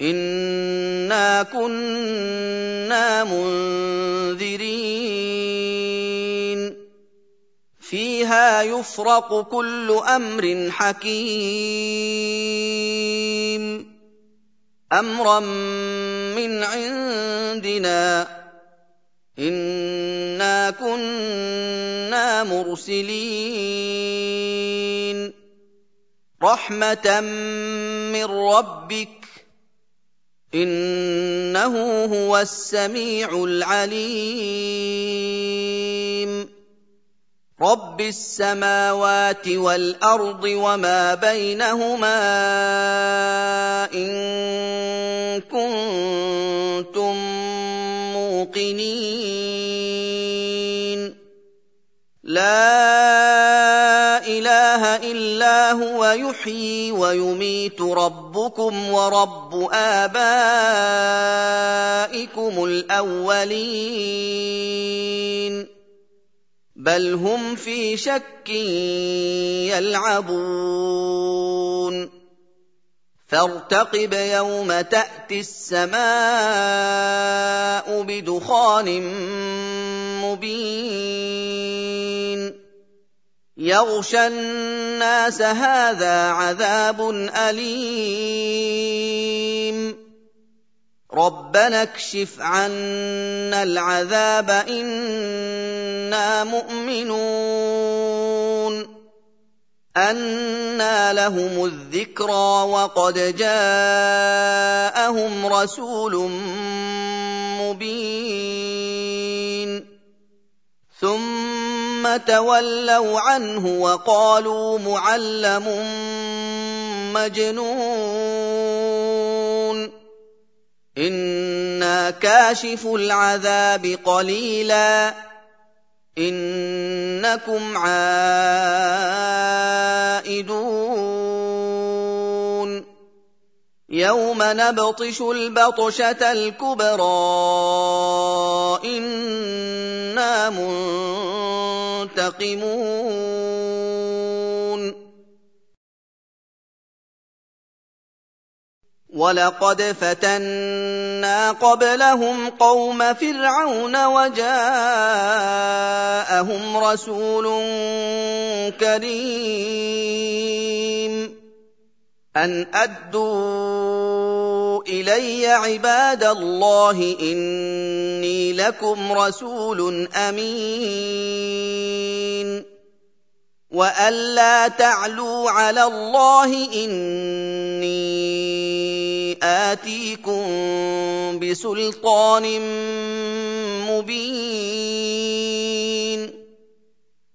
انا كنا منذرين فيها يفرق كل أمر حكيم امرا من عندنا انا كنا مرسلين رحمه من ربك إنه هو السميع العليم. رب السماوات والأرض وما بينهما إن كنتم موقنين. لا إله إلا هو يحيي ويميت ربكم ورب آبائكم الأولين. بل هم في شك يلعبون. فارتقب يوم تأتي السماء بدخان مبين. يغشى الناس هذا عذاب أليم. ربنا اكشف عنا العذاب إنا مؤمنون. أَنَّىٰ لَهُمُ الذِّكْرَىٰ وَقَدْ جَاءَهُمْ رَسُولٌ مُّبِينٌ. ثُمَّ تَوَلَّوْا عَنْهُ وَقَالُوا مُعَلَّمٌ مَّجْنُونٌ. إِنَّا كَاشِفُو الْعَذَابِ قَلِيلًا. إِنَّكُمْ عَائِدُونَ. يَوْمَ نَبْطِشُ الْبَطْشَةَ الْكُبْرَىٰ. إِنَّا مُنتَقِمُونَ وَلَقَدْ فَتَنَّا قَبْلَهُمْ قَوْمَ فِرْعَوْنَ وَجَاءَهُمْ رَسُولٌ كَرِيمٌ. أَنْ أَدُّوا إِلَيَّ عِبَادَ اللَّهِ إِنِّي لَكُمْ رَسُولٌ أَمِينٌ. وَأَلَّا تَعْلُوا عَلَى اللَّهِ إِنِّي آتِيكُم بِسُلْطَانٍ مُّبِينٍ.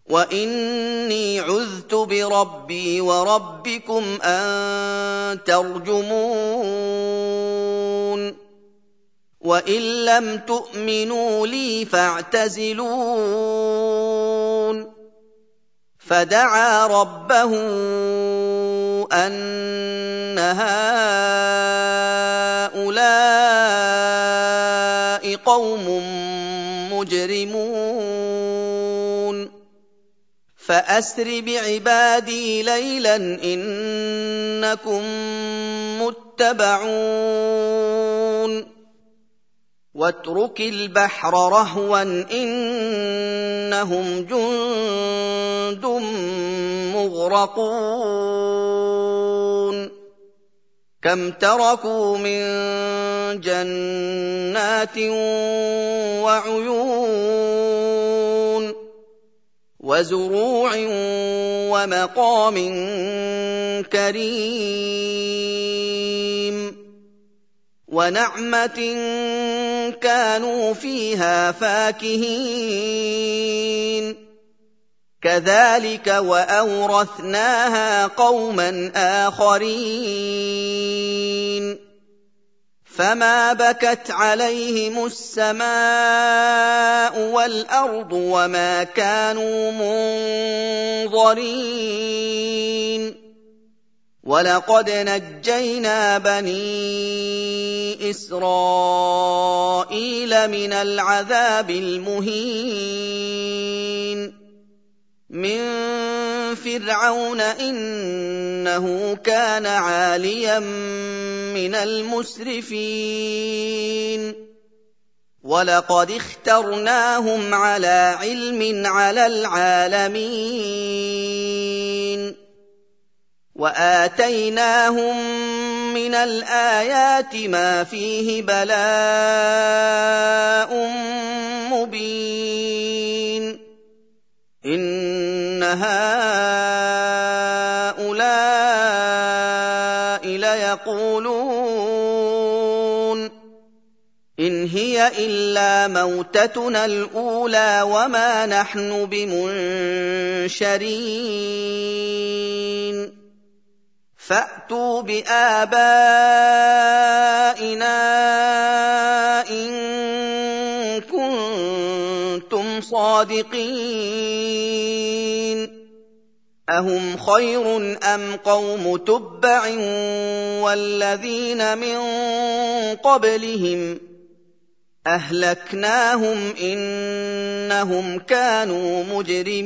وَإِنِّي عُذْتُ بِرَبِّي وَرَبِّكُمْ أَن تَرْجُمُونِ. وَإِن لَّمْ تُؤْمِنُوا لِي فَاعْتَزِلُونِ فدعا ربه ان هؤلاء قوم مجرمون فاسر بعبادي ليلا انكم متبعون واترك البحر رهوا إنهم جند مغرقون. كم تركوا من جنات وعيون وزروع ومقام كريم. ونعمة كانوا فيها فاكهين. كذلك وأورثناها قوما آخرين. فما بكت عليهم السماء والأرض وما كانوا منظرين. ولقد نجينا بني اسرائيل من العذاب المهين من فرعون انه كان عاليا من المسرفين ولقد اخترناهم على علم على العالمين واتيناهم من الايات ما فيه بلاء مبين إِنَّ هَٰؤُلَاءِ لَيَقُولُونَ إِنْ هِيَ إِلَّا مَوْتَتُنَا الْأُولَىٰ وَمَا نَحْنُ بِمُنشَرِينَ فَأْتُوا بِآبَائِنَا إِن كُنتُمْ صَادِقِينَ. أهم خير أم قوم تبع والذين من قبلهم أهلكناهم إنهم كانوا مجرمين.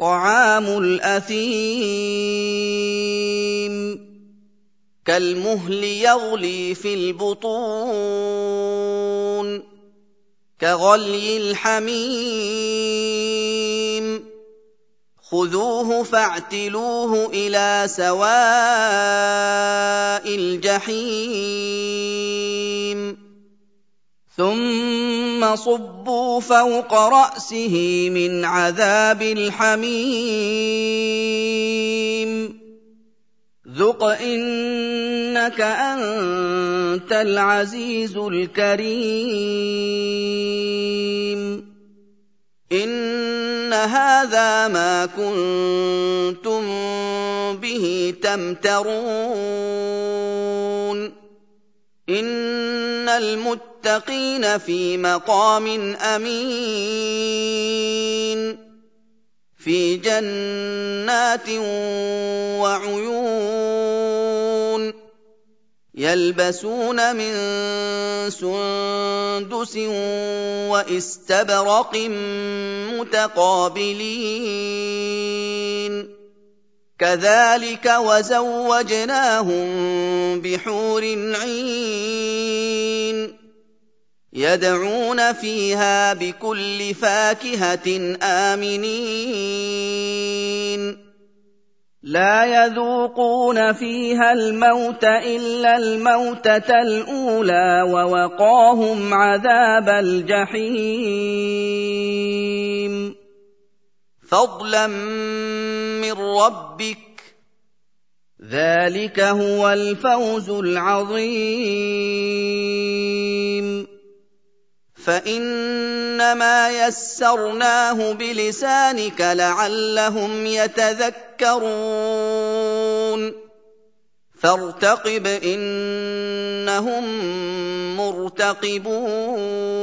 طعام الأثيم. كالمهل يغلي في البطون. كغلي الحميم. خذوه فاعتلوه إلى سواء الجحيم. ثم صبوا فوق رأسه من عذاب الحميم. ذق إنك أنت العزيز الكريم. إن هذا ما كنتم به تمترون. إن المتقين في مقام أمين. في جنات وعيون يلبسون من سندس واستبرق متقابلين. كذلك وزوجناهم بحور عين. يدعون فيها بكل فاكهة آمنين. لا يذوقون فيها الموت إلا الموتة الأولى ووقاهم عذاب الجحيم. فضلا من ربك. ذلك هو الفوز العظيم. فإنما يسرناه بلسانك لعلهم يتذكرون. فارتقب إنهم مرتقبون.